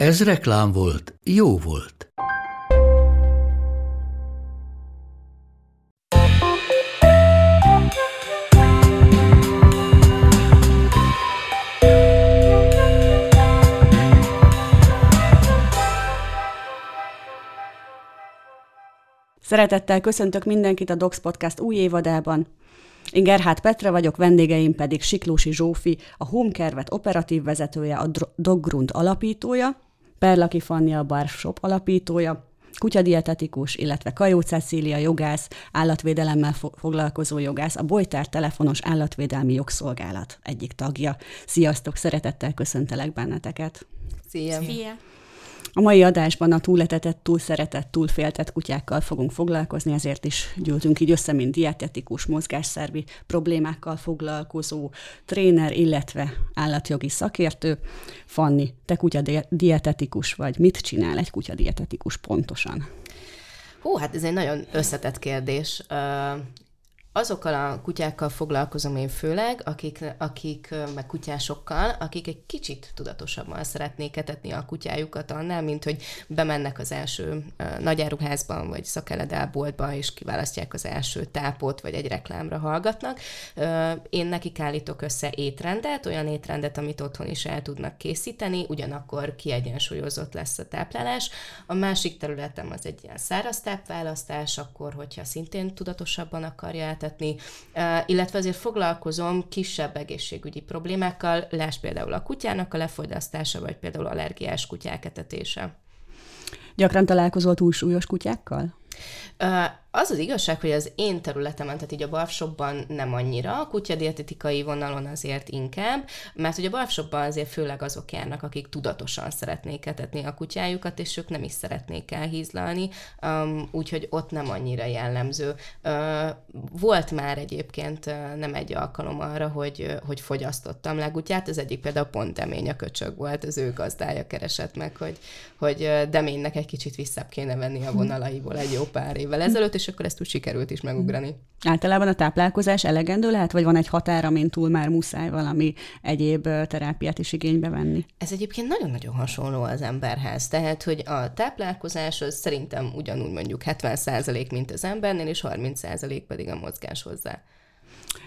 Ez reklám volt, jó volt. Szeretettel köszöntök mindenkit a Docs Podcast új évadában. Én Gerhát Petra vagyok, vendégeim pedig Siklósi Zsófi, a Home Kervet operatív vezetője, a Doggrund alapítója, Perlaki Fanni a Barshop alapítója, kutyadietetikus, illetve Kajó Cecília jogász, állatvédelemmel foglalkozó jogász, a Bojtár telefonos állatvédelmi jogszolgálat egyik tagja. Sziasztok, szeretettel köszöntelek benneteket. Szia! Szia. A mai adásban a túletetett, túlszeretett, túlféltett kutyákkal fogunk foglalkozni, ezért is gyűltünk így össze, mint dietetikus, mozgásszervi problémákkal foglalkozó tréner, illetve állatjogi szakértő. Fanni, te kutya dietetikus vagy. Mit csinál egy kutya dietetikus pontosan? Hú, hát ez egy nagyon összetett kérdés azokkal a kutyákkal foglalkozom én főleg, akik, akik meg kutyásokkal, akik egy kicsit tudatosabban szeretnék etetni a kutyájukat annál, mint hogy bemennek az első nagyáruházban, vagy szakeledelboltba, és kiválasztják az első tápot, vagy egy reklámra hallgatnak. Én nekik állítok össze étrendet, olyan étrendet, amit otthon is el tudnak készíteni, ugyanakkor kiegyensúlyozott lesz a táplálás. A másik területem az egy ilyen száraz tápválasztás, akkor, hogyha szintén tudatosabban akarja szolgáltatni, illetve azért foglalkozom kisebb egészségügyi problémákkal, láss például a kutyának a lefogyasztása, vagy például allergiás kutyák etetése. Gyakran találkozol túlsúlyos kutyákkal? Az az igazság, hogy az én területemen, tehát így a barfshopban nem annyira, a kutyadietetikai vonalon azért inkább, mert hogy a barfshopban azért főleg azok járnak, akik tudatosan szeretnék etetni a kutyájukat, és ők nem is szeretnék elhízlalni, um, úgyhogy ott nem annyira jellemző. Uh, volt már egyébként uh, nem egy alkalom arra, hogy, uh, hogy fogyasztottam legutyát, az egyik például pont emény a köcsög volt, az ő gazdája keresett meg, hogy, hogy deménynek egy kicsit vissza kéne venni a vonalaiból egy jó pár évvel ezelőtt, és akkor ezt úgy sikerült is megugrani. Általában a táplálkozás elegendő lehet, vagy van egy határ, amin túl már muszáj valami egyéb terápiát is igénybe venni? Ez egyébként nagyon-nagyon hasonló az emberhez. Tehát, hogy a táplálkozás az szerintem ugyanúgy mondjuk 70% mint az embernél, és 30% pedig a mozgás hozzá.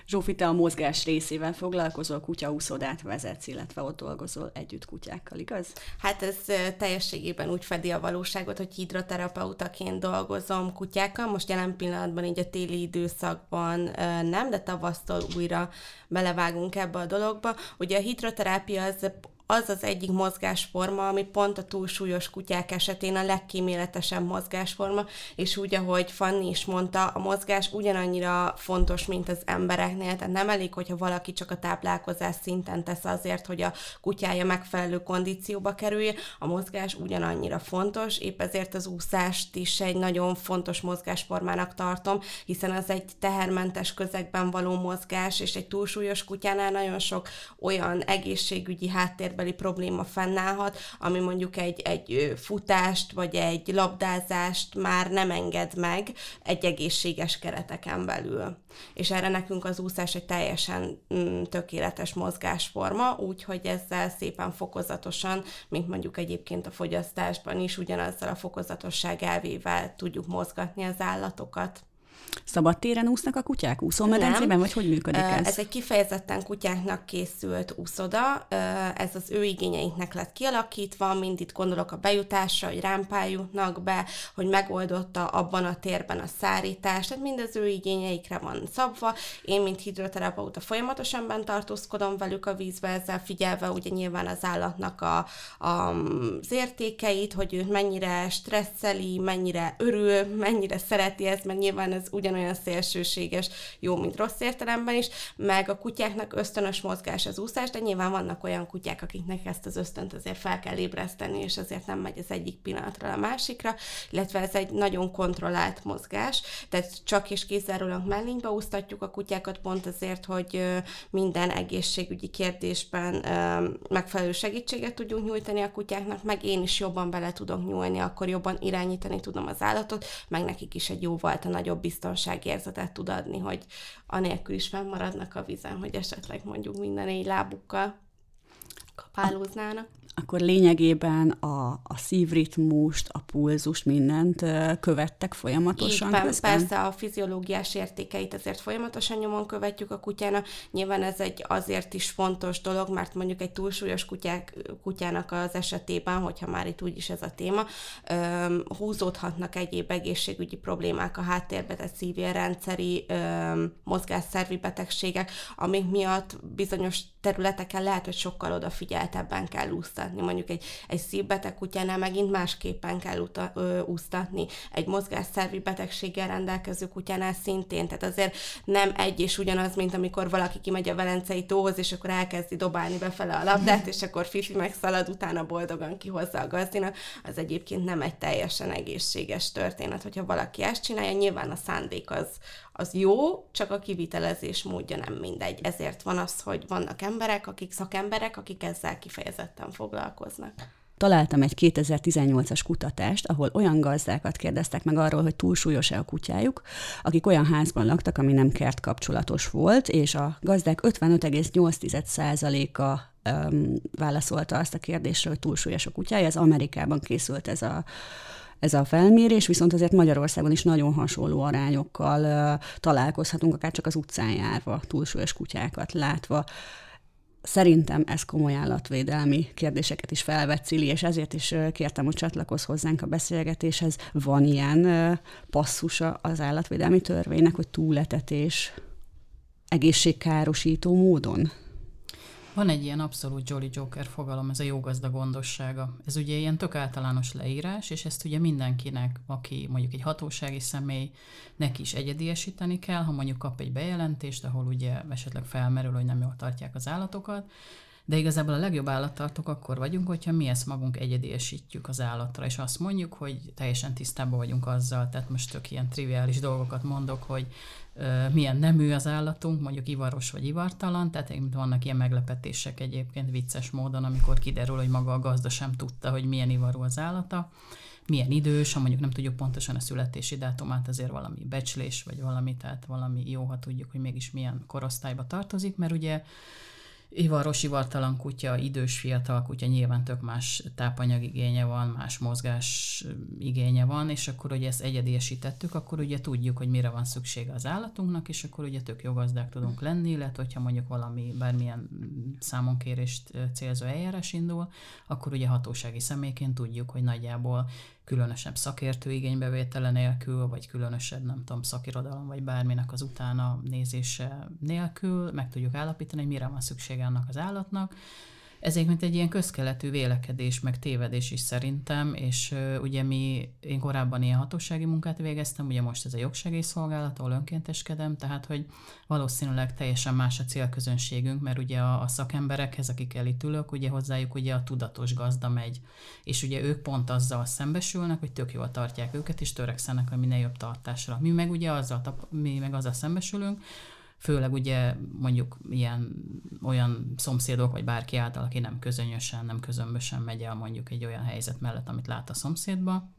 Zsófi, te a mozgás részével foglalkozol, kutyaúszodát vezetsz, illetve ott dolgozol együtt kutyákkal, igaz? Hát ez teljességében úgy fedi a valóságot, hogy hidroterapeutaként dolgozom kutyákkal. Most jelen pillanatban így a téli időszakban nem, de tavasztól újra belevágunk ebbe a dologba. Ugye a hidroterápia az az az egyik mozgásforma, ami pont a túlsúlyos kutyák esetén a legkíméletesebb mozgásforma, és úgy, ahogy Fanni is mondta, a mozgás ugyanannyira fontos, mint az embereknél, tehát nem elég, hogyha valaki csak a táplálkozás szinten tesz azért, hogy a kutyája megfelelő kondícióba kerüljön, a mozgás ugyanannyira fontos, épp ezért az úszást is egy nagyon fontos mozgásformának tartom, hiszen az egy tehermentes közegben való mozgás, és egy túlsúlyos kutyánál nagyon sok olyan egészségügyi háttérben életbeli probléma fennállhat, ami mondjuk egy, egy futást vagy egy labdázást már nem enged meg egy egészséges kereteken belül. És erre nekünk az úszás egy teljesen mm, tökéletes mozgásforma, úgyhogy ezzel szépen fokozatosan, mint mondjuk egyébként a fogyasztásban is, ugyanazzal a fokozatosság elvével tudjuk mozgatni az állatokat. Szabad téren úsznak a kutyák? Úszómedencében, vagy hogy működik ez? Ez egy kifejezetten kutyáknak készült úszoda, ez az ő igényeinknek lett kialakítva, mind itt gondolok a bejutásra, hogy rámpán jutnak be, hogy megoldotta abban a térben a szárítást, tehát mind az ő igényeikre van szabva. Én, mint hidroterapeuta folyamatosan bent tartózkodom velük a vízbe, ezzel figyelve ugye nyilván az állatnak a, a, az értékeit, hogy őt mennyire stresszeli, mennyire örül, mennyire szereti ezt, mert nyilván ez ez ugyanolyan szélsőséges, jó, mint rossz értelemben is, meg a kutyáknak ösztönös mozgás az úszás, de nyilván vannak olyan kutyák, akiknek ezt az ösztönt azért fel kell ébreszteni, és azért nem megy az egyik pillanatra a másikra, illetve ez egy nagyon kontrollált mozgás, tehát csak és kizárólag mellénybe úsztatjuk a kutyákat pont azért, hogy minden egészségügyi kérdésben megfelelő segítséget tudjunk nyújtani a kutyáknak, meg én is jobban bele tudok nyúlni, akkor jobban irányítani tudom az állatot, meg nekik is egy jóval a nagyobb biztonságérzetet tud adni, hogy anélkül is fennmaradnak a vizen, hogy esetleg mondjuk minden négy lábukkal kapálóznának akkor lényegében a, a szívritmust, a pulzust, mindent követtek folyamatosan Így, közben? Persze a fiziológiás értékeit azért folyamatosan nyomon követjük a kutyának. Nyilván ez egy azért is fontos dolog, mert mondjuk egy túlsúlyos kutyák, kutyának az esetében, hogyha már itt úgyis ez a téma, húzódhatnak egyéb egészségügyi problémák a háttérbe, tehát szívérrendszeri, mozgásszervi betegségek, amik miatt bizonyos területeken lehet, hogy sokkal odafigyeltebben kell úsztatni. Mondjuk egy, egy szívbeteg kutyánál megint másképpen kell uta, ö, úsztatni. Egy mozgásszervi betegséggel rendelkező kutyánál szintén. Tehát azért nem egy és ugyanaz, mint amikor valaki kimegy a Velencei tóhoz, és akkor elkezdi dobálni befele a labdát, és akkor Fifi megszalad, utána boldogan kihozza a gazdinak. Az egyébként nem egy teljesen egészséges történet, hogyha valaki ezt csinálja. Nyilván a szándék az, az jó, csak a kivitelezés módja nem mindegy. Ezért van az, hogy vannak emberek, akik szakemberek, akik ezzel kifejezetten foglalkoznak találtam egy 2018-as kutatást, ahol olyan gazdákat kérdeztek meg arról, hogy túlsúlyos-e a kutyájuk, akik olyan házban laktak, ami nem kert kapcsolatos volt, és a gazdák 55,8%-a um, válaszolta azt a kérdésre, hogy túlsúlyos a kutyája. Ez Amerikában készült ez a ez a felmérés, viszont azért Magyarországon is nagyon hasonló arányokkal találkozhatunk, akár csak az utcán járva, túlsúlyos kutyákat látva. Szerintem ez komoly állatvédelmi kérdéseket is felvet Cili, és ezért is kértem, hogy csatlakozz hozzánk a beszélgetéshez. Van ilyen passzusa az állatvédelmi törvénynek, hogy túletetés egészségkárosító módon? Van egy ilyen abszolút Jolly Joker fogalom, ez a jó gazda gondossága. Ez ugye ilyen tök általános leírás, és ezt ugye mindenkinek, aki mondjuk egy hatósági személy, neki is egyediesíteni kell, ha mondjuk kap egy bejelentést, ahol ugye esetleg felmerül, hogy nem jól tartják az állatokat, de igazából a legjobb állattartók akkor vagyunk, hogyha mi ezt magunk egyediesítjük az állatra, és azt mondjuk, hogy teljesen tisztában vagyunk azzal, tehát most tök ilyen triviális dolgokat mondok, hogy milyen nemű az állatunk, mondjuk ivaros vagy ivartalan, tehát vannak ilyen meglepetések egyébként vicces módon, amikor kiderül, hogy maga a gazda sem tudta, hogy milyen ivarú az állata, milyen idős, ha mondjuk nem tudjuk pontosan a születési dátumát, azért valami becslés, vagy valami, tehát valami jó, ha tudjuk, hogy mégis milyen korosztályba tartozik, mert ugye Ivaros, ivartalan kutya, idős, fiatal kutya, nyilván tök más tápanyagigénye van, más mozgás igénye van, és akkor ugye ezt egyediesítettük, akkor ugye tudjuk, hogy mire van szüksége az állatunknak, és akkor ugye tök jó gazdák tudunk lenni, illetve hogyha mondjuk valami bármilyen számonkérést célzó eljárás indul, akkor ugye hatósági személyként tudjuk, hogy nagyjából különösebb szakértő igénybevétele nélkül, vagy különösebb, nem tudom, szakirodalom, vagy bárminek az utána nézése nélkül. Meg tudjuk állapítani, hogy mire van szüksége annak az állatnak, ez mint egy ilyen közkeletű vélekedés, meg tévedés is szerintem, és ugye mi, én korábban ilyen hatósági munkát végeztem, ugye most ez a jogsegélyszolgálat, ahol önkénteskedem, tehát hogy valószínűleg teljesen más a célközönségünk, mert ugye a, a szakemberekhez, akik itt ülök, ugye hozzájuk ugye a tudatos gazda megy, és ugye ők pont azzal szembesülnek, hogy tök jól tartják őket, és törekszenek a minél jobb tartásra. Mi meg ugye azzal, mi meg azzal szembesülünk, főleg ugye mondjuk ilyen olyan szomszédok, vagy bárki által, aki nem közönösen, nem közömbösen megy el mondjuk egy olyan helyzet mellett, amit lát a szomszédba,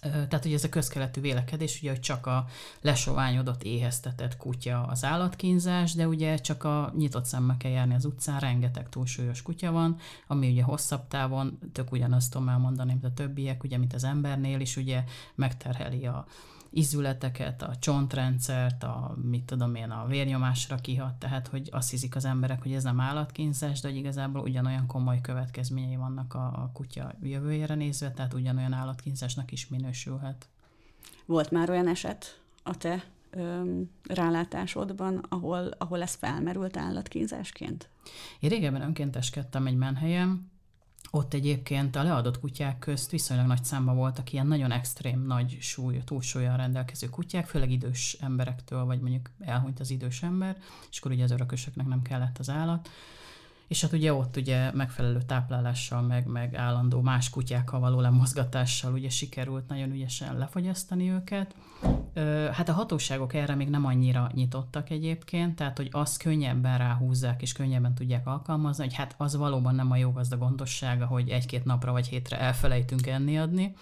tehát ugye ez a közkeletű vélekedés, ugye, hogy csak a lesoványodott, éheztetett kutya az állatkínzás, de ugye csak a nyitott szemmel kell járni az utcán, rengeteg túlsúlyos kutya van, ami ugye hosszabb távon, tök ugyanazt tudom elmondani, mint a többiek, ugye, mint az embernél is, ugye megterheli a, izületeket, a csontrendszert, a, mit tudom én, a vérnyomásra kihat, tehát hogy azt hiszik az emberek, hogy ez nem állatkínzás, de hogy igazából ugyanolyan komoly következményei vannak a, a kutya jövőjére nézve, tehát ugyanolyan állatkínzásnak is minősülhet. Volt már olyan eset a te öm, rálátásodban, ahol, ahol ez felmerült állatkínzásként? Én régebben önkénteskedtem egy menhelyem, ott egyébként a leadott kutyák közt viszonylag nagy számba voltak ilyen nagyon extrém nagy súly, túlsúlyjal rendelkező kutyák, főleg idős emberektől, vagy mondjuk elhunyt az idős ember, és akkor ugye az örökösöknek nem kellett az állat. És hát ugye ott ugye megfelelő táplálással, meg, meg állandó más kutyákkal való lemozgatással ugye sikerült nagyon ügyesen lefogyasztani őket. Hát a hatóságok erre még nem annyira nyitottak egyébként, tehát hogy azt könnyebben ráhúzzák és könnyebben tudják alkalmazni, hogy hát az valóban nem a jó gazda gondossága, hogy egy-két napra vagy hétre elfelejtünk enni adni,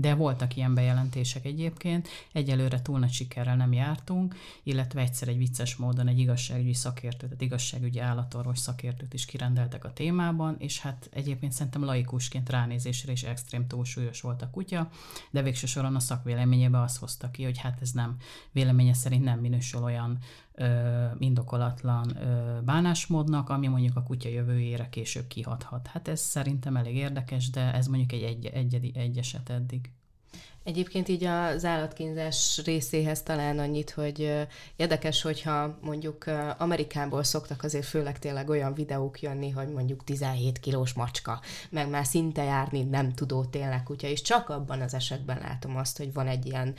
de voltak ilyen bejelentések egyébként, egyelőre túl nagy sikerrel nem jártunk, illetve egyszer egy vicces módon egy igazságügyi szakértőt, tehát igazságügyi állatorvos szakértőt is kirendeltek a témában, és hát egyébként szerintem laikusként ránézésre is extrém túlsúlyos volt a kutya, de végső soron a szakvéleményében azt hozta ki, hogy hát ez nem, véleménye szerint nem minősül olyan ö, indokolatlan ö, bánásmódnak, ami mondjuk a kutya jövőjére később kihathat. Hát ez szerintem elég érdekes, de ez mondjuk egy, egy, egy, egy eset eddig. Egyébként így az állatkínzás részéhez talán annyit, hogy érdekes, hogyha mondjuk Amerikából szoktak azért főleg tényleg olyan videók jönni, hogy mondjuk 17 kilós macska, meg már szinte járni nem tudó tényleg kutya, és csak abban az esetben látom azt, hogy van egy ilyen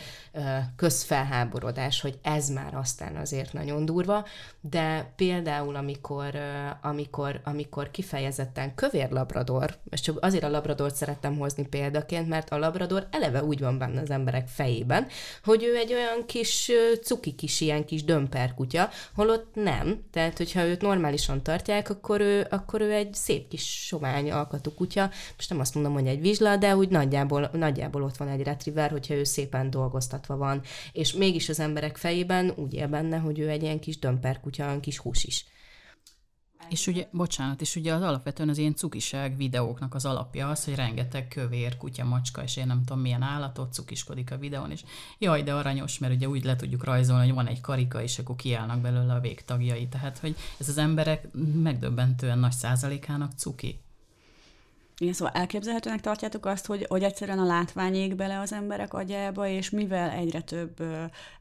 közfelháborodás, hogy ez már aztán azért nagyon durva, de például amikor, amikor, amikor kifejezetten kövér labrador, és csak azért a labradort szerettem hozni példaként, mert a labrador eleve úgy van benne az emberek fejében, hogy ő egy olyan kis cuki kis ilyen kis dömperkutya, holott nem. Tehát, hogyha őt normálisan tartják, akkor ő, akkor ő egy szép kis sovány alkatú kutya. Most nem azt mondom, hogy egy vizsla, de úgy nagyjából, nagyjából ott van egy retriever, hogyha ő szépen dolgoztatva van. És mégis az emberek fejében úgy él benne, hogy ő egy ilyen kis dömperkutya, olyan kis hús is. És ugye, bocsánat, és ugye az alapvetően az ilyen cukiság videóknak az alapja az, hogy rengeteg kövér, kutya, macska, és én nem tudom milyen állatot cukiskodik a videón, és jaj, de aranyos, mert ugye úgy le tudjuk rajzolni, hogy van egy karika, és akkor kiállnak belőle a végtagjai. Tehát, hogy ez az emberek megdöbbentően nagy százalékának cuki. Igen, szóval elképzelhetőnek tartjátok azt, hogy, hogy egyszerűen a látvány ég bele az emberek agyába, és mivel egyre több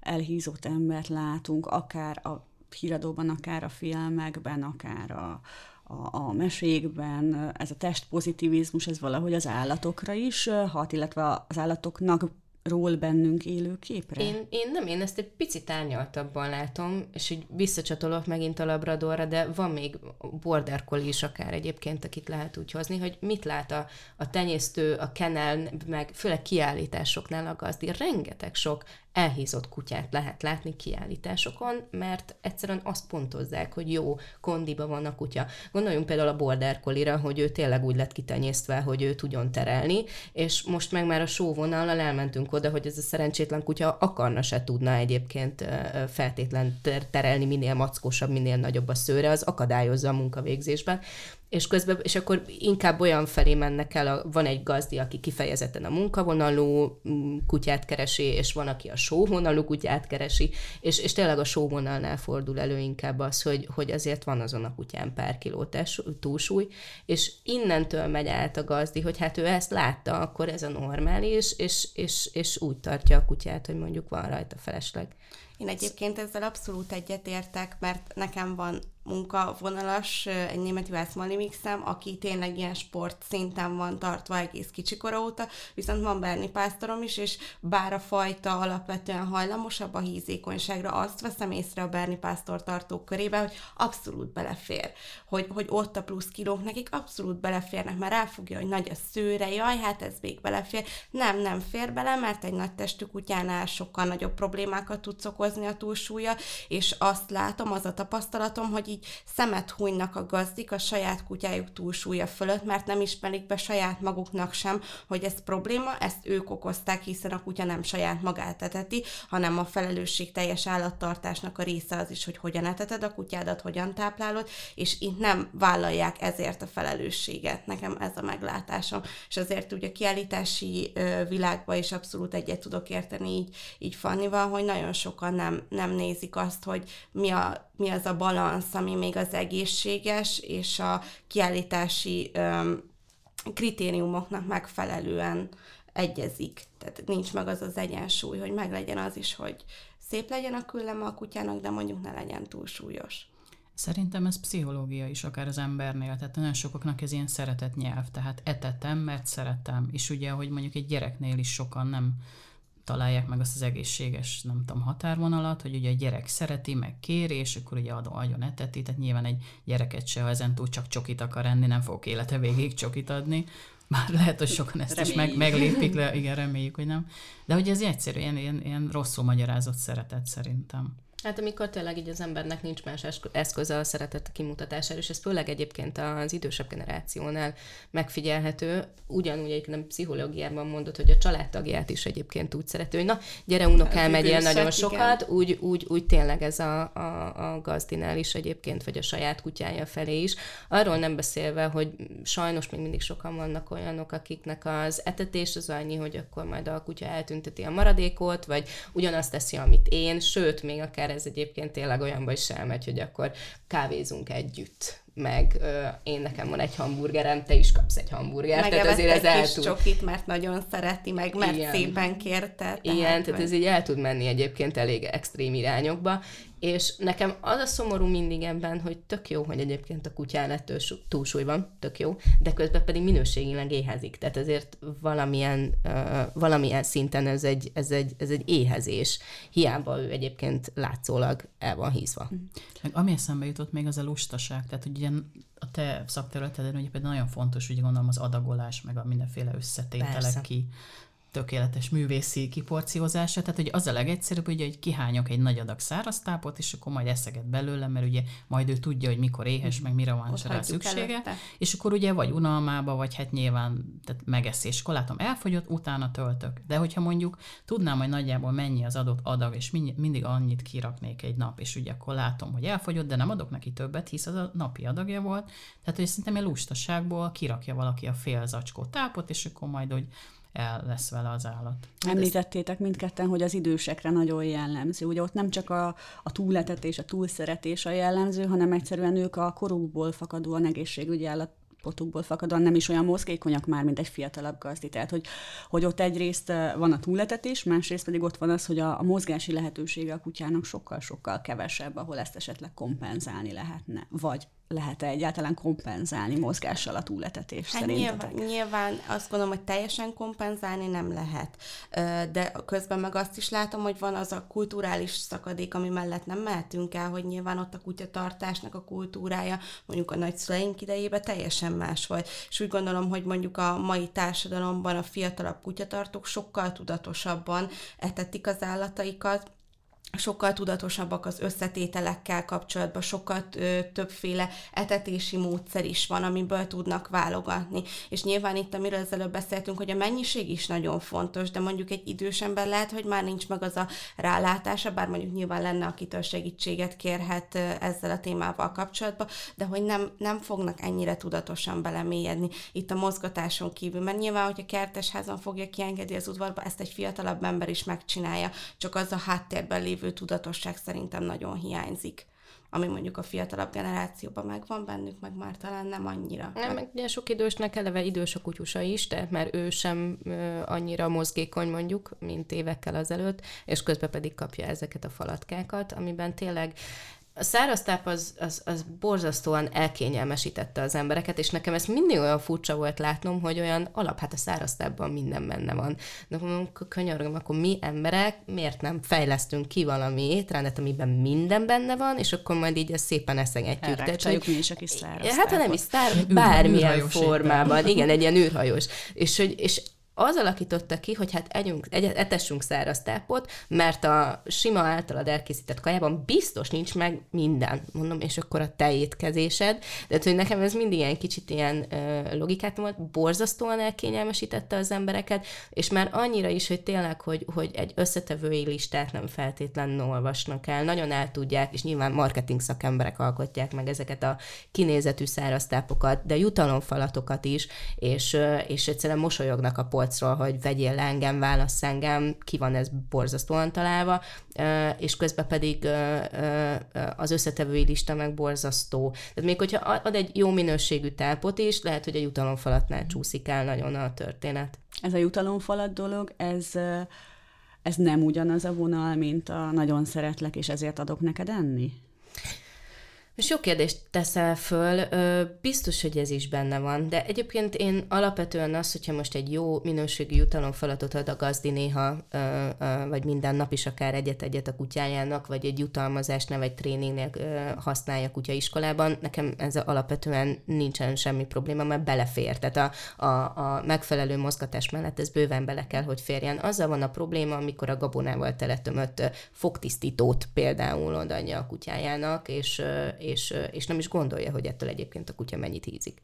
elhízott embert látunk, akár a híradóban, akár a filmekben, akár a, a, a mesékben, ez a testpozitivizmus, ez valahogy az állatokra is hat, illetve az állatoknak ról bennünk élő képre? Én, én nem, én ezt egy picit árnyaltabban látom, és így visszacsatolok megint a labradorra, de van még border collie is akár egyébként, akit lehet úgy hozni, hogy mit lát a, a tenyésztő, a kenel, meg főleg kiállításoknál a gazdi. Rengeteg sok elhízott kutyát lehet látni kiállításokon, mert egyszerűen azt pontozzák, hogy jó, kondiba van a kutya. Gondoljunk például a border collie hogy ő tényleg úgy lett kitenyésztve, hogy ő tudjon terelni, és most meg már a sóvonallal elmentünk oda, hogy ez a szerencsétlen kutya akarna se tudna egyébként feltétlen terelni, minél mackósabb, minél nagyobb a szőre, az akadályozza a munkavégzésben és közben, és akkor inkább olyan felé mennek el, a, van egy gazdi, aki kifejezetten a munkavonalú mm, kutyát keresi, és van, aki a sóvonalú kutyát keresi, és, és tényleg a sóvonalnál fordul elő inkább az, hogy, hogy azért van azon a kutyán pár kiló túlsúly, és innentől megy át a gazdi, hogy hát ő ezt látta, akkor ez a normális, és, és, és úgy tartja a kutyát, hogy mondjuk van rajta felesleg. Én egyébként ezzel abszolút egyetértek, mert nekem van munkavonalas, egy német Juhász mixem, aki tényleg ilyen sport szinten van tartva egész kicsikora óta, viszont van Berni pásztorom is, és bár a fajta alapvetően hajlamosabb a hízékonyságra, azt veszem észre a Berni pásztor tartók körébe, hogy abszolút belefér, hogy, hogy ott a plusz kilók nekik abszolút beleférnek, mert ráfogja, hogy nagy a szőre, jaj, hát ez még belefér. Nem, nem fér bele, mert egy nagy testű kutyánál sokkal nagyobb problémákat tudsz okozni a túlsúlya, és azt látom, az a tapasztalatom, hogy így így szemet hunynak a gazdik a saját kutyájuk túlsúlya fölött, mert nem ismerik be saját maguknak sem, hogy ez probléma, ezt ők okozták, hiszen a kutya nem saját magát eteti, hanem a felelősség teljes állattartásnak a része az is, hogy hogyan eteted a kutyádat, hogyan táplálod, és itt nem vállalják ezért a felelősséget. Nekem ez a meglátásom. És azért ugye a kiállítási világban is abszolút egyet tudok érteni így, így Fannival, hogy nagyon sokan nem, nem nézik azt, hogy mi a mi az a balansz, ami még az egészséges és a kiállítási öm, kritériumoknak megfelelően egyezik. Tehát nincs meg az az egyensúly, hogy meglegyen az is, hogy szép legyen a külleme a kutyának, de mondjuk ne legyen túl súlyos. Szerintem ez pszichológia is, akár az embernél. Tehát nagyon sokaknak ez ilyen szeretett nyelv. Tehát etetem, mert szeretem. És ugye, hogy mondjuk egy gyereknél is sokan nem találják meg azt az egészséges, nem tudom, határvonalat, hogy ugye a gyerek szereti, meg kéri, és akkor ugye adó agyon eteti, tehát nyilván egy gyereket se, ha ezen túl csak csokit akar enni, nem fog élete végig csokit adni, már lehet, hogy sokan ezt reméljük. is meg, meglépik le, igen, reméljük, hogy nem. De hogy ez egyszerű, ilyen, ilyen, ilyen rosszul magyarázott szeretet szerintem. Hát amikor tényleg így az embernek nincs más eszköze a szeretet kimutatására, és ez főleg egyébként az idősebb generációnál megfigyelhető, ugyanúgy egyébként nem pszichológiában mondott, hogy a családtagját is egyébként úgy szerető, hogy na, gyere unokám, megyél nagyon igen. sokat, úgy, úgy, úgy tényleg ez a, a, a gazdinál is egyébként, vagy a saját kutyája felé is. Arról nem beszélve, hogy sajnos még mindig sokan vannak olyanok, akiknek az etetés az annyi, hogy akkor majd a kutya eltünteti a maradékot, vagy ugyanazt teszi, amit én, sőt, még akár akár ez egyébként tényleg olyanba is elmegy, hogy akkor kávézunk együtt, meg ö, én nekem van egy hamburgerem, te is kapsz egy hamburgert. Meg tehát azért ez el tud... csokit, mert nagyon szereti, meg mert Igen. szépen kérte. Tehát Igen, tehát ez így el tud menni egyébként elég extrém irányokba, és nekem az a szomorú mindig ebben, hogy tök jó, hogy egyébként a kutyán ettől túlsúly van, tök jó, de közben pedig minőségileg éhezik. Tehát ezért valamilyen, uh, valamilyen szinten ez egy, ez, egy, ez egy éhezés. Hiába ő egyébként látszólag el van hízva. Meg ami eszembe jutott még az a lustaság, tehát hogy ugye a te szakterületeden ugye például nagyon fontos, ugye gondolom az adagolás, meg a mindenféle összetételek Persze. ki tökéletes művészi kiporciózása, tehát hogy az a legegyszerűbb, ugye, hogy kihányok egy nagy adag száraz tápot, és akkor majd eszeget belőle, mert ugye majd ő tudja, hogy mikor éhes, meg mire van rá szüksége, előtte. és akkor ugye vagy unalmába, vagy hát nyilván tehát megeszés. Akkor látom, elfogyott, utána töltök. De hogyha mondjuk tudnám, hogy nagyjából mennyi az adott adag, és mindig annyit kiraknék egy nap, és ugye akkor látom, hogy elfogyott, de nem adok neki többet, hisz az a napi adagja volt. Tehát, hogy szerintem egy lustaságból kirakja valaki a fél zacskó tápot, és akkor majd, hogy el lesz vele az állat. Említettétek mindketten, hogy az idősekre nagyon jellemző. Ugye ott nem csak a, a túletetés, a túlszeretés a jellemző, hanem egyszerűen ők a korukból fakadóan egészségügyi állat potukból fakadóan nem is olyan mozgékonyak már, mint egy fiatalabb gazdi. Tehát, hogy, hogy ott egyrészt van a túletetés, másrészt pedig ott van az, hogy a, a mozgási lehetősége a kutyának sokkal-sokkal kevesebb, ahol ezt esetleg kompenzálni lehetne. Vagy lehet-e egyáltalán kompenzálni mozgással a túletetést hát nyilván, nyilván azt gondolom, hogy teljesen kompenzálni nem lehet. De közben meg azt is látom, hogy van az a kulturális szakadék, ami mellett nem mehetünk el, hogy nyilván ott a kutyatartásnak a kultúrája mondjuk a nagyszüleink idejében teljesen más volt. És úgy gondolom, hogy mondjuk a mai társadalomban a fiatalabb kutyatartók sokkal tudatosabban etetik az állataikat, sokkal tudatosabbak az összetételekkel kapcsolatban, sokkal többféle etetési módszer is van, amiből tudnak válogatni. És nyilván itt, amiről az előbb beszéltünk, hogy a mennyiség is nagyon fontos, de mondjuk egy idős ember lehet, hogy már nincs meg az a rálátása, bár mondjuk nyilván lenne, akitől segítséget kérhet ezzel a témával kapcsolatban, de hogy nem, nem fognak ennyire tudatosan belemélyedni itt a mozgatáson kívül, mert nyilván, hogyha kertesházon fogja kiengedni az udvarba, ezt egy fiatalabb ember is megcsinálja, csak az a háttérben lévő lévő tudatosság szerintem nagyon hiányzik ami mondjuk a fiatalabb generációban megvan bennük, meg már talán nem annyira. Nem, meg ugye sok idősnek eleve idős a kutyusa is, tehát már ő sem ö, annyira mozgékony mondjuk, mint évekkel azelőtt, és közben pedig kapja ezeket a falatkákat, amiben tényleg a száraz táp az, az, az borzasztóan elkényelmesítette az embereket, és nekem ez mindig olyan furcsa volt látnom, hogy olyan alap, hát a száraz tápban minden benne van. De mondom, könyörgöm, akkor mi emberek miért nem fejlesztünk ki valami étrendet, amiben minden benne van, és akkor majd így ezt szépen eszegetjük. Tehát, hogy, mi is a kis száraz Hát ha nem is száraz, bármilyen formában. Igen, egy ilyen űrhajós. És, hogy, és az alakította ki, hogy hát együnk, egy, etessünk száraz tápot, mert a sima általad elkészített kajában biztos nincs meg minden, mondom, és akkor a te étkezésed. De hogy nekem ez mindig ilyen kicsit ilyen logikát volt, borzasztóan elkényelmesítette az embereket, és már annyira is, hogy tényleg, hogy, hogy egy összetevői listát nem feltétlenül olvasnak el, nagyon el tudják, és nyilván marketing szakemberek alkotják meg ezeket a kinézetű száraz tápokat, de jutalomfalatokat is, és, és egyszerűen mosolyognak a polc polcról, hogy vegyél le engem, válassz engem, ki van ez borzasztóan találva, és közben pedig az összetevői lista meg borzasztó. Tehát még hogyha ad egy jó minőségű tápot is, lehet, hogy a jutalomfalatnál csúszik el nagyon a történet. Ez a jutalomfalat dolog, ez ez nem ugyanaz a vonal, mint a nagyon szeretlek, és ezért adok neked enni? Sok kérdést teszel föl, biztos, hogy ez is benne van, de egyébként én alapvetően az, hogyha most egy jó minőségű jutalomfalatot ad a gazdi néha, vagy minden nap is akár egyet-egyet a kutyájának, vagy egy jutalmazást ne vagy tréningnél használja a kutya iskolában, nekem ez alapvetően nincsen semmi probléma, mert belefér. Tehát a, a, a megfelelő mozgatás mellett ez bőven bele kell, hogy férjen. Azzal van a probléma, amikor a gabonával teletömött fogtisztítót például odaadja a kutyájának, és és, és nem is gondolja, hogy ettől egyébként a kutya mennyit hízik.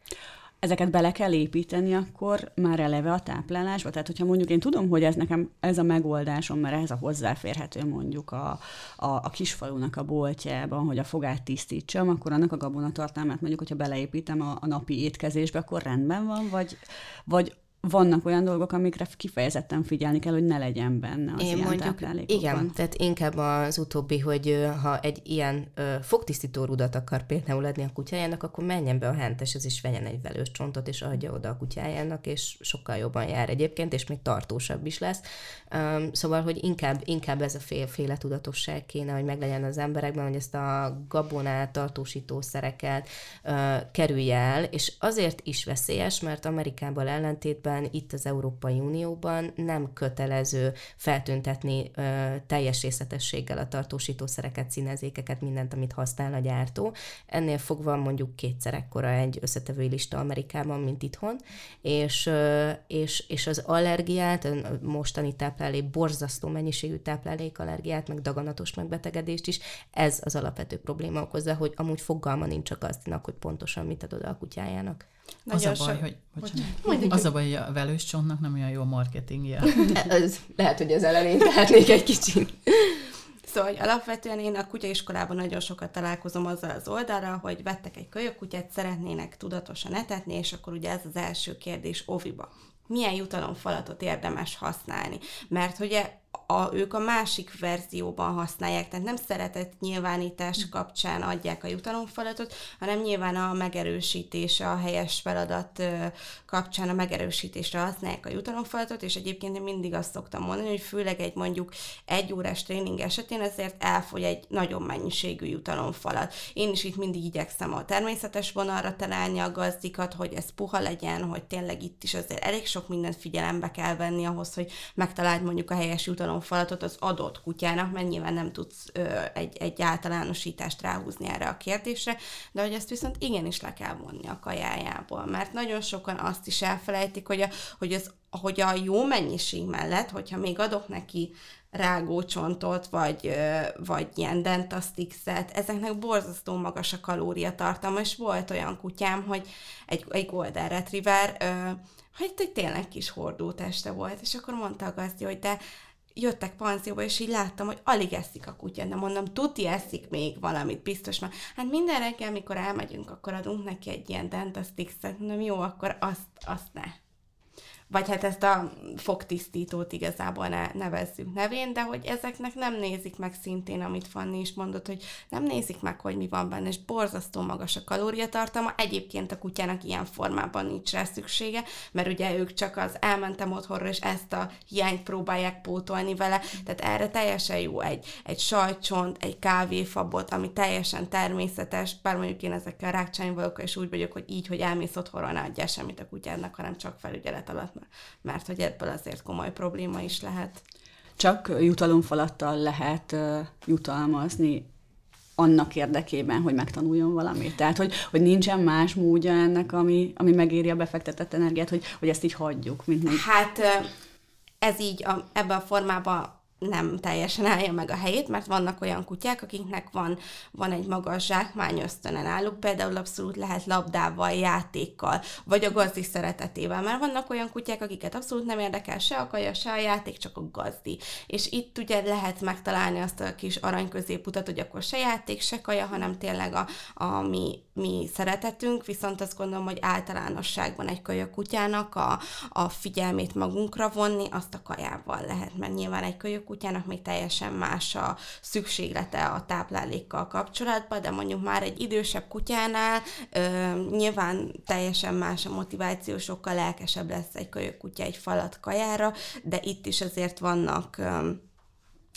Ezeket bele kell építeni akkor már eleve a táplálásba? Tehát, hogyha mondjuk én tudom, hogy ez nekem ez a megoldásom, mert ez a hozzáférhető mondjuk a, a, a kisfalunak a boltjában, hogy a fogát tisztítsam, akkor annak a gabonatartalmát mondjuk, hogyha beleépítem a, a napi étkezésbe, akkor rendben van, vagy, vagy vannak olyan dolgok, amikre kifejezetten figyelni kell, hogy ne legyen benne az Én ilyen mondjuk, Igen, tehát inkább az utóbbi, hogy ha egy ilyen ö, fogtisztító rudat akar például adni a kutyájának, akkor menjen be a henteshez, és vegyen egy velős csontot, és adja oda a kutyájának, és sokkal jobban jár egyébként, és még tartósabb is lesz. Um, szóval, hogy inkább, inkább ez a fél, féle tudatosság kéne, hogy meglegyen az emberekben, hogy ezt a gabonát, tartósítószereket uh, kerülje el, és azért is veszélyes, mert Amerikában ellentétben esetben itt az Európai Unióban nem kötelező feltüntetni ö, teljes részletességgel a tartósítószereket, színezékeket, mindent, amit használ a gyártó. Ennél fogva mondjuk kétszer ekkora egy összetevői lista Amerikában, mint itthon, és, ö, és, és az allergiát, mostani táplálék, borzasztó mennyiségű táplálékallergiát, meg daganatos megbetegedést is, ez az alapvető probléma okozza, hogy amúgy fogalma nincs a gazdinak, hogy pontosan mit ad oda a kutyájának. Nagyon az a baj, hogy, bocsánat, az a baj, hogy a velős csontnak nem olyan jó marketingje. ez, lehet, hogy az elején tehetnék egy kicsit. Szóval hogy alapvetően én a kutyaiskolában nagyon sokat találkozom azzal az oldalra, hogy vettek egy kölyökkutyát, szeretnének tudatosan etetni, és akkor ugye ez az első kérdés oviba. Milyen jutalomfalatot érdemes használni? Mert ugye a, ők a másik verzióban használják, tehát nem szeretett nyilvánítás kapcsán adják a jutalomfalatot, hanem nyilván a megerősítése, a helyes feladat kapcsán a megerősítésre használják a jutalomfalatot, és egyébként én mindig azt szoktam mondani, hogy főleg egy mondjuk egy órás tréning esetén ezért elfogy egy nagyon mennyiségű jutalomfalat. Én is itt mindig igyekszem a természetes vonalra találni a gazdikat, hogy ez puha legyen, hogy tényleg itt is azért elég sok mindent figyelembe kell venni ahhoz, hogy megtaláld mondjuk a helyes jutalom jutalomfalatot az adott kutyának, mert nyilván nem tudsz ö, egy, egy általánosítást ráhúzni erre a kérdésre, de hogy ezt viszont igenis le kell vonni a kajájából, mert nagyon sokan azt is elfelejtik, hogy a, hogy az hogy a jó mennyiség mellett, hogyha még adok neki rágócsontot, vagy, vagy ilyen dentastixet, ezeknek borzasztó magas a kalóriatartalma, és volt olyan kutyám, hogy egy, egy Golden Retriever, hogy tényleg kis hordóteste volt, és akkor mondta a gazdi, hogy de jöttek panzióba, és így láttam, hogy alig eszik a kutya, de mondom, tuti eszik még valamit, biztos már. Hát minden reggel, amikor elmegyünk, akkor adunk neki egy ilyen dentastixet, mondom, jó, akkor azt, azt ne vagy hát ezt a fogtisztítót igazából ne, nevezzük nevén, de hogy ezeknek nem nézik meg szintén, amit Fanni is mondott, hogy nem nézik meg, hogy mi van benne, és borzasztó magas a kalóriatartalma. Egyébként a kutyának ilyen formában nincs rá szüksége, mert ugye ők csak az elmentem otthonra, és ezt a hiányt próbálják pótolni vele, tehát erre teljesen jó egy, egy sajtcsont, egy kávéfabot, ami teljesen természetes, bár mondjuk én ezekkel rákcsányvalókkal, és úgy vagyok, hogy így, hogy elmész otthonra, ne adjál semmit a kutyádnak, hanem csak felügyelet alatt mert hogy ebből azért komoly probléma is lehet. Csak jutalomfalattal lehet jutalmazni annak érdekében, hogy megtanuljon valamit. Tehát, hogy, hogy nincsen más módja ennek, ami, ami megéri a befektetett energiát, hogy, hogy ezt így hagyjuk. Mint még. Hát ez így a, ebben a formában nem teljesen állja meg a helyét, mert vannak olyan kutyák, akiknek van, van egy magas zsákmány ösztöne náluk, például abszolút lehet labdával, játékkal, vagy a gazdi szeretetével, mert vannak olyan kutyák, akiket abszolút nem érdekel se a kaja, se a játék, csak a gazdi. És itt ugye lehet megtalálni azt a kis arany középutat, hogy akkor se játék, se kaja, hanem tényleg a, a mi, szeretetünk, viszont azt gondolom, hogy általánosságban egy kaja kutyának a, a figyelmét magunkra vonni, azt a kajával lehet, mert nyilván egy kaja kutyának még teljesen más a szükséglete a táplálékkal kapcsolatban, de mondjuk már egy idősebb kutyánál ö, nyilván teljesen más a motiváció, sokkal lelkesebb lesz egy kutya egy falat kajára, de itt is azért vannak ö,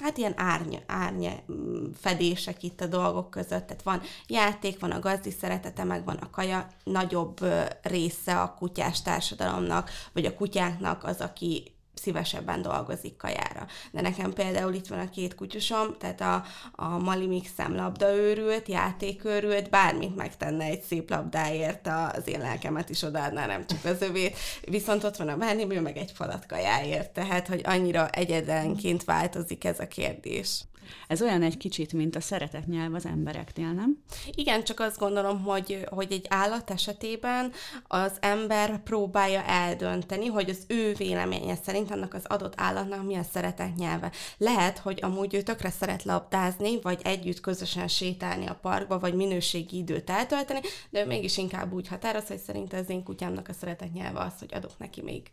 hát ilyen árny, árny mm, fedések itt a dolgok között. Tehát van játék, van a gazdi szeretete, meg van a kaja. Nagyobb része a kutyás társadalomnak, vagy a kutyáknak az, aki szívesebben dolgozik kajára. De nekem például itt van a két kutyusom, tehát a, a Mali Mixem labdaőrült, játékőrült, bármit megtenne egy szép labdáért, az én lelkemet is odaadná, nem csak az övét. Viszont ott van a Berniből, meg egy falat kajáért, tehát hogy annyira egyedenként változik ez a kérdés. Ez olyan egy kicsit, mint a szeretet nyelv az embereknél, nem? Igen, csak azt gondolom, hogy, hogy egy állat esetében az ember próbálja eldönteni, hogy az ő véleménye szerint annak az adott állatnak mi a szeretet nyelve. Lehet, hogy amúgy ő tökre szeret labdázni, vagy együtt közösen sétálni a parkba, vagy minőségi időt eltölteni, de ő mégis inkább úgy határoz, hogy szerint az én kutyámnak a szeretet nyelve az, hogy adok neki még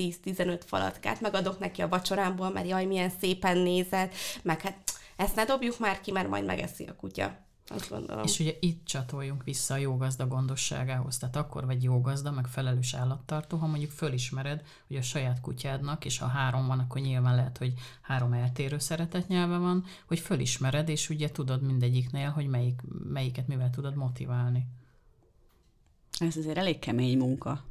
10-15 falatkát, megadok neki a vacsorámból, mert jaj, milyen szépen nézett, meg hát ezt ne dobjuk már ki, mert majd megeszi a kutya. Azt gondolom. És ugye itt csatoljunk vissza a jó gazda gondosságához. Tehát akkor vagy jó gazda, meg felelős állattartó, ha mondjuk fölismered, hogy a saját kutyádnak, és ha három van, akkor nyilván lehet, hogy három eltérő szeretetnyelve van, hogy fölismered, és ugye tudod mindegyiknél, hogy melyik, melyiket mivel tudod motiválni. Ez azért elég kemény munka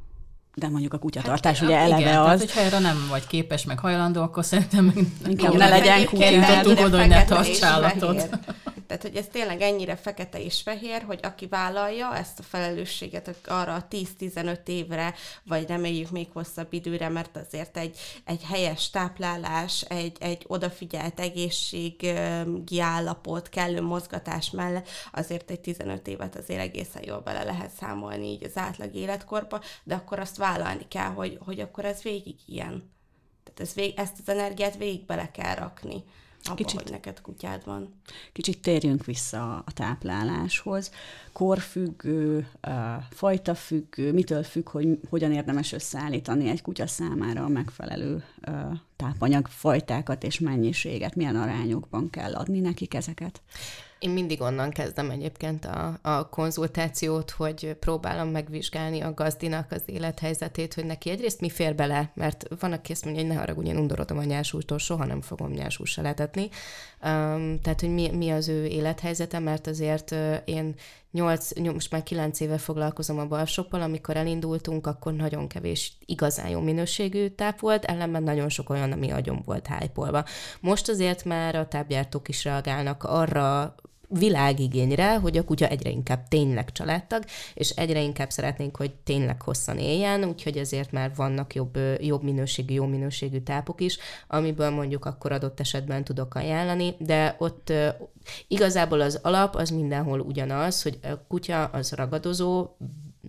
de mondjuk a kutyatartás hát, ugye eleve igen, az. Tehát, hogyha erre nem vagy képes, meg hajlandó, akkor szerintem inkább ne legyen kutya. Tudod, hogy ne tarts állatot. Tehát, hogy ez tényleg ennyire fekete és fehér, hogy aki vállalja ezt a felelősséget arra a 10-15 évre, vagy reméljük még hosszabb időre, mert azért egy, egy helyes táplálás, egy, egy odafigyelt egészségi állapot, kellő mozgatás mellett azért egy 15 évet azért egészen jól bele lehet számolni így az átlag életkorba, de akkor azt vállalni kell, hogy, hogy akkor ez végig ilyen. Tehát ez vég, ezt az energiát végig bele kell rakni abba, kicsit, hogy neked kutyád van. Kicsit térjünk vissza a tápláláshoz. Korfüggő, fajta függő, mitől függ, hogy hogyan érdemes összeállítani egy kutya számára a megfelelő tápanyag fajtákat és mennyiséget, milyen arányokban kell adni nekik ezeket? Én mindig onnan kezdem egyébként a, a konzultációt, hogy próbálom megvizsgálni a gazdinak az élethelyzetét, hogy neki egyrészt mi fér bele, mert van, aki ezt mondja, hogy ne haragudj, én undorodom a nyásústól, soha nem fogom nyásúsra letetni. Tehát, hogy mi, mi az ő élethelyzete, mert azért én 8, most már 9 éve foglalkozom a balsoppal, amikor elindultunk, akkor nagyon kevés igazán jó minőségű táp volt, ellenben nagyon sok olyan, ami agyon volt hájpolva. Most azért már a tápgyártók is reagálnak arra világigényre, hogy a kutya egyre inkább tényleg családtag, és egyre inkább szeretnénk, hogy tényleg hosszan éljen, úgyhogy ezért már vannak jobb, jobb minőségű, jó minőségű tápok is, amiből mondjuk akkor adott esetben tudok ajánlani, de ott igazából az alap az mindenhol ugyanaz, hogy a kutya az ragadozó,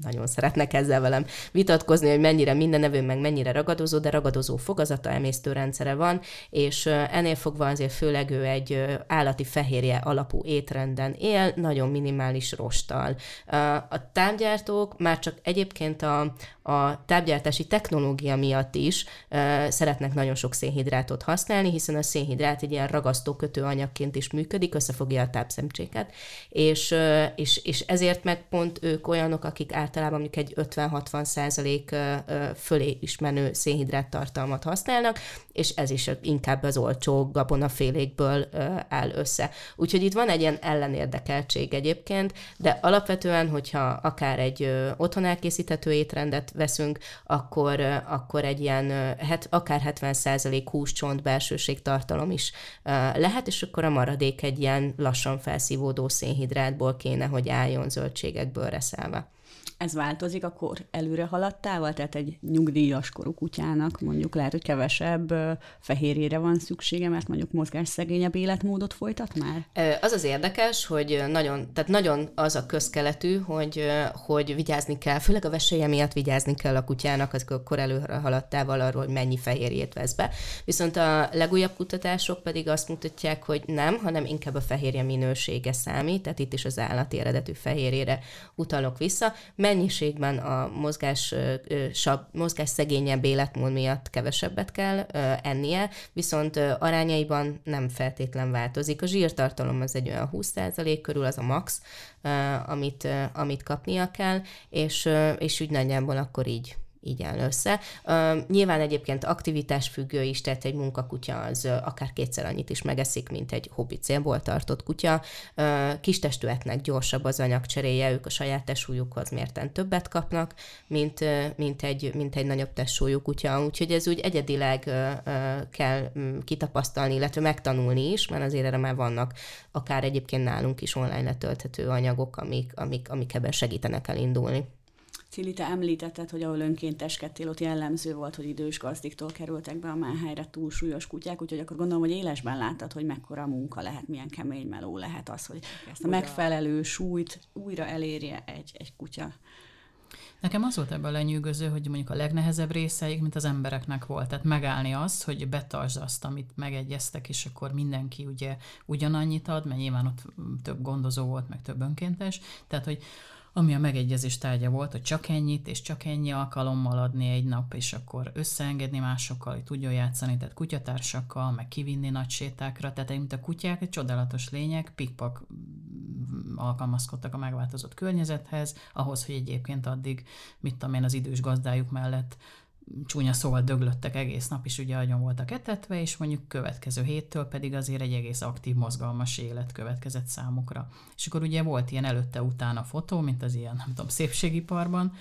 nagyon szeretnek ezzel velem vitatkozni, hogy mennyire mindenevő, meg mennyire ragadozó, de ragadozó fogazata, emésztőrendszere van, és ennél fogva azért főleg ő egy állati fehérje alapú étrenden él, nagyon minimális rosttal. A tápgyártók már csak egyébként a, a tápgyártási technológia miatt is szeretnek nagyon sok szénhidrátot használni, hiszen a szénhidrát egy ilyen ragasztó kötőanyagként is működik, összefogja a tápszemcséket, és, és, és ezért meg pont ők olyanok, akik általában mondjuk egy 50-60 százalék fölé is menő szénhidrát tartalmat használnak, és ez is inkább az olcsó gabonafélékből áll össze. Úgyhogy itt van egy ilyen ellenérdekeltség egyébként, de alapvetően, hogyha akár egy otthon elkészíthető étrendet veszünk, akkor, akkor egy ilyen het, akár 70% húscsont belsőség tartalom is lehet, és akkor a maradék egy ilyen lassan felszívódó szénhidrátból kéne, hogy álljon zöldségekből reszelve ez változik akkor előre haladtával? Tehát egy nyugdíjas korú kutyának mondjuk lehet, hogy kevesebb fehérjére van szüksége, mert mondjuk mozgásszegényebb életmódot folytat már? Az az érdekes, hogy nagyon, tehát nagyon az a közkeletű, hogy, hogy vigyázni kell, főleg a veselye miatt vigyázni kell a kutyának, az akkor előre haladtával arról, hogy mennyi fehérjét vesz be. Viszont a legújabb kutatások pedig azt mutatják, hogy nem, hanem inkább a fehérje minősége számít, tehát itt is az állati eredetű fehérjére utalok vissza, mennyiségben a mozgás, mozgás szegényebb életmód miatt kevesebbet kell ennie, viszont arányaiban nem feltétlen változik. A zsírtartalom az egy olyan 20% körül, az a max, amit, amit kapnia kell, és, és úgy nagyjából akkor így így áll össze. Uh, nyilván egyébként aktivitás függő is, tehát egy munkakutya az uh, akár kétszer annyit is megeszik, mint egy hobbi célból tartott kutya. Uh, kistestűeknek gyorsabb az anyagcseréje, ők a saját testsúlyukhoz mérten többet kapnak, mint, mint, egy, mint egy nagyobb testsúlyú kutya, úgyhogy ez úgy egyedileg kell um, kitapasztalni, illetve megtanulni is, mert azért erre már vannak akár egyébként nálunk is online letölthető anyagok, amik, amik, amik ebben segítenek elindulni. Cili, te említetted, hogy ahol önkénteskedtél, ott jellemző volt, hogy idős gazdiktól kerültek be a máhelyre túlsúlyos kutyák, úgyhogy akkor gondolom, hogy élesben láttad, hogy mekkora munka lehet, milyen kemény meló lehet az, hogy ezt a megfelelő súlyt újra elérje egy, egy kutya. Nekem az volt ebben a lenyűgöző, hogy mondjuk a legnehezebb részeik, mint az embereknek volt. Tehát megállni azt, hogy betartsd azt, amit megegyeztek, és akkor mindenki ugye ugyanannyit ad, mert nyilván ott több gondozó volt, meg több önkéntes. Tehát, hogy ami a megegyezés tárgya volt, hogy csak ennyit és csak ennyi alkalommal adni egy nap, és akkor összeengedni másokkal, hogy tudjon játszani, tehát kutyatársakkal, meg kivinni nagy sétákra, tehát mint a kutyák egy csodálatos lények, pikpak alkalmazkodtak a megváltozott környezethez, ahhoz, hogy egyébként addig, mit tudom én, az idős gazdájuk mellett csúnya szóval döglöttek egész nap, és ugye agyon voltak etetve, és mondjuk következő héttől pedig azért egy egész aktív, mozgalmas élet következett számukra. És akkor ugye volt ilyen előtte-utána fotó, mint az ilyen, nem tudom, szépségiparban,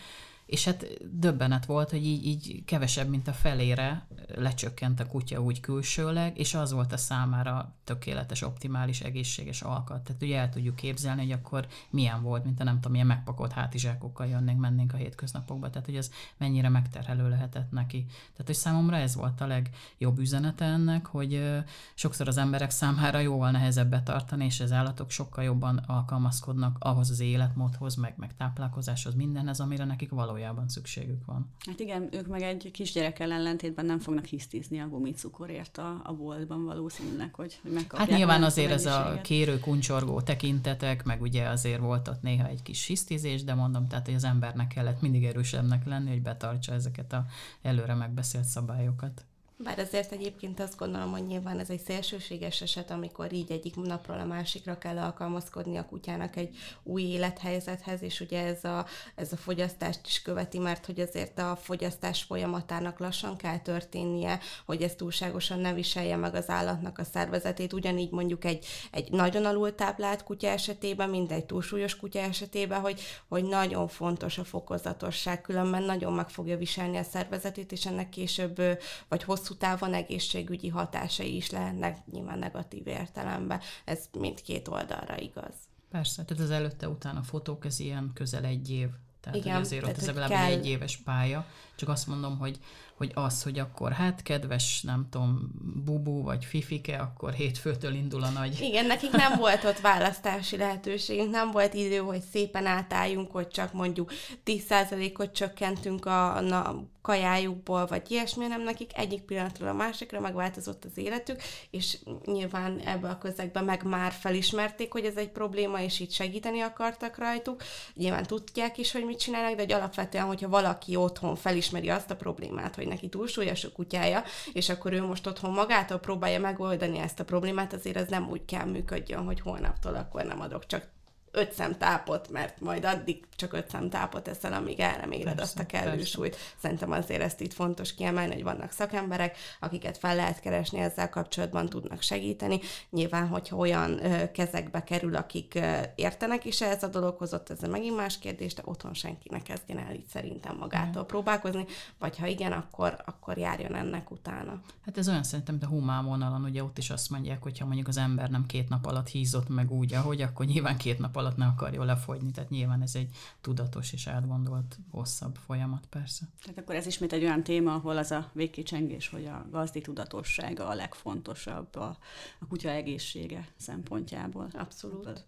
és hát döbbenet volt, hogy így, így kevesebb, mint a felére lecsökkent a kutya úgy külsőleg, és az volt a számára tökéletes, optimális, egészséges alkat. Tehát ugye el tudjuk képzelni, hogy akkor milyen volt, mint a nem tudom, milyen megpakolt hátizsákokkal jönnénk, mennénk a hétköznapokba. Tehát, hogy ez mennyire megterhelő lehetett neki. Tehát, hogy számomra ez volt a legjobb üzenete ennek, hogy sokszor az emberek számára jóval nehezebb betartani, és az állatok sokkal jobban alkalmazkodnak ahhoz az életmódhoz, meg, meg táplálkozáshoz, mindenhez, amire nekik való valójában szükségük van. Hát igen, ők meg egy kisgyerekkel ellentétben nem fognak hisztizni a gumicukorért a, a boltban valószínűleg, hogy, hogy megkapják. Hát nyilván azért ez a kérő, kuncsorgó tekintetek, meg ugye azért volt ott néha egy kis hisztizés, de mondom, tehát hogy az embernek kellett mindig erősebbnek lenni, hogy betartsa ezeket a előre megbeszélt szabályokat. Bár azért egyébként azt gondolom, hogy nyilván ez egy szélsőséges eset, amikor így egyik napról a másikra kell alkalmazkodni a kutyának egy új élethelyzethez, és ugye ez a, ez a fogyasztást is követi, mert hogy azért a fogyasztás folyamatának lassan kell történnie, hogy ez túlságosan ne viselje meg az állatnak a szervezetét, ugyanígy mondjuk egy, egy nagyon alultáplált kutya esetében, mint egy túlsúlyos kutya esetében, hogy, hogy nagyon fontos a fokozatosság, különben nagyon meg fogja viselni a szervezetét, és ennek később vagy hosszú hosszú távon egészségügyi hatásai is lehetnek nyilván negatív értelemben. Ez mindkét oldalra igaz. Persze, tehát az előtte-utána fotók, ez ilyen közel egy év. Tehát Igen, azért tehát ott ez legalább kell... egy éves pálya. Csak azt mondom, hogy hogy az, hogy akkor hát kedves, nem tudom, bubu vagy fifike, akkor hétfőtől indul a nagy... Igen, nekik nem volt ott választási lehetőségünk, nem volt idő, hogy szépen átálljunk, hogy csak mondjuk 10%-ot csökkentünk a, a kajájukból, vagy ilyesmi, nem nekik egyik pillanatról a másikra megváltozott az életük, és nyilván ebbe a közegben meg már felismerték, hogy ez egy probléma, és itt segíteni akartak rajtuk. Nyilván tudják is, hogy mit csinálnak, de hogy alapvetően, hogyha valaki otthon felismeri azt a problémát, hogy neki túlsúlyos a kutyája, és akkor ő most otthon magától próbálja megoldani ezt a problémát, azért ez nem úgy kell működjön, hogy holnaptól akkor nem adok csak öt szem tápot, mert majd addig csak öt szem tápot eszel, amíg elreméred azt a kellő persze. súlyt. Szerintem azért ezt itt fontos kiemelni, hogy vannak szakemberek, akiket fel lehet keresni ezzel kapcsolatban, tudnak segíteni. Nyilván, hogyha olyan ö, kezekbe kerül, akik ö, értenek is ehhez a dologhoz, ott ez megint más kérdés, de otthon senki ne kezdjen el így szerintem magától mm. próbálkozni, vagy ha igen, akkor, akkor járjon ennek utána. Hát ez olyan szerintem, mint a humán vonalon, ugye ott is azt mondják, hogy ha mondjuk az ember nem két nap alatt hízott meg úgy, ahogy, akkor nyilván két nap alatt ne akarja lefogyni, tehát nyilván ez egy tudatos és átgondolt hosszabb folyamat persze. Tehát akkor ez ismét egy olyan téma, ahol az a végkicsengés, hogy a gazdi tudatossága a legfontosabb a, a kutya egészsége szempontjából. Abszolút.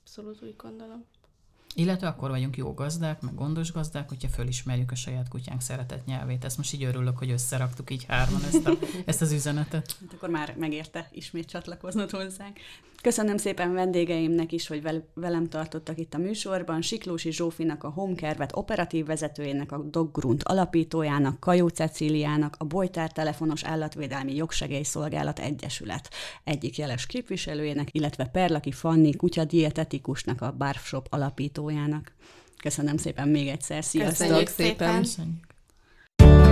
Abszolút úgy gondolom. Illetve akkor vagyunk jó gazdák, meg gondos gazdák, hogyha fölismerjük a saját kutyánk szeretett nyelvét. Ezt most így örülök, hogy összeraktuk így hárman ezt, a, ezt az üzenetet. Hát akkor már megérte ismét csatlakoznod hozzánk. Köszönöm szépen vendégeimnek is, hogy velem tartottak itt a műsorban. Siklósi Zsófinak, a Homekervet operatív vezetőjének, a Doggrunt alapítójának, Kajó Cecíliának, a Bojtár Telefonos Állatvédelmi Jogsegélyszolgálat Egyesület egyik jeles képviselőjének, illetve Perlaki Fanni kutyadietetikusnak, a Barfshop alapítójának. Köszönöm szépen még egyszer, sziasztok! Köszönjük szépen! Köszönjük.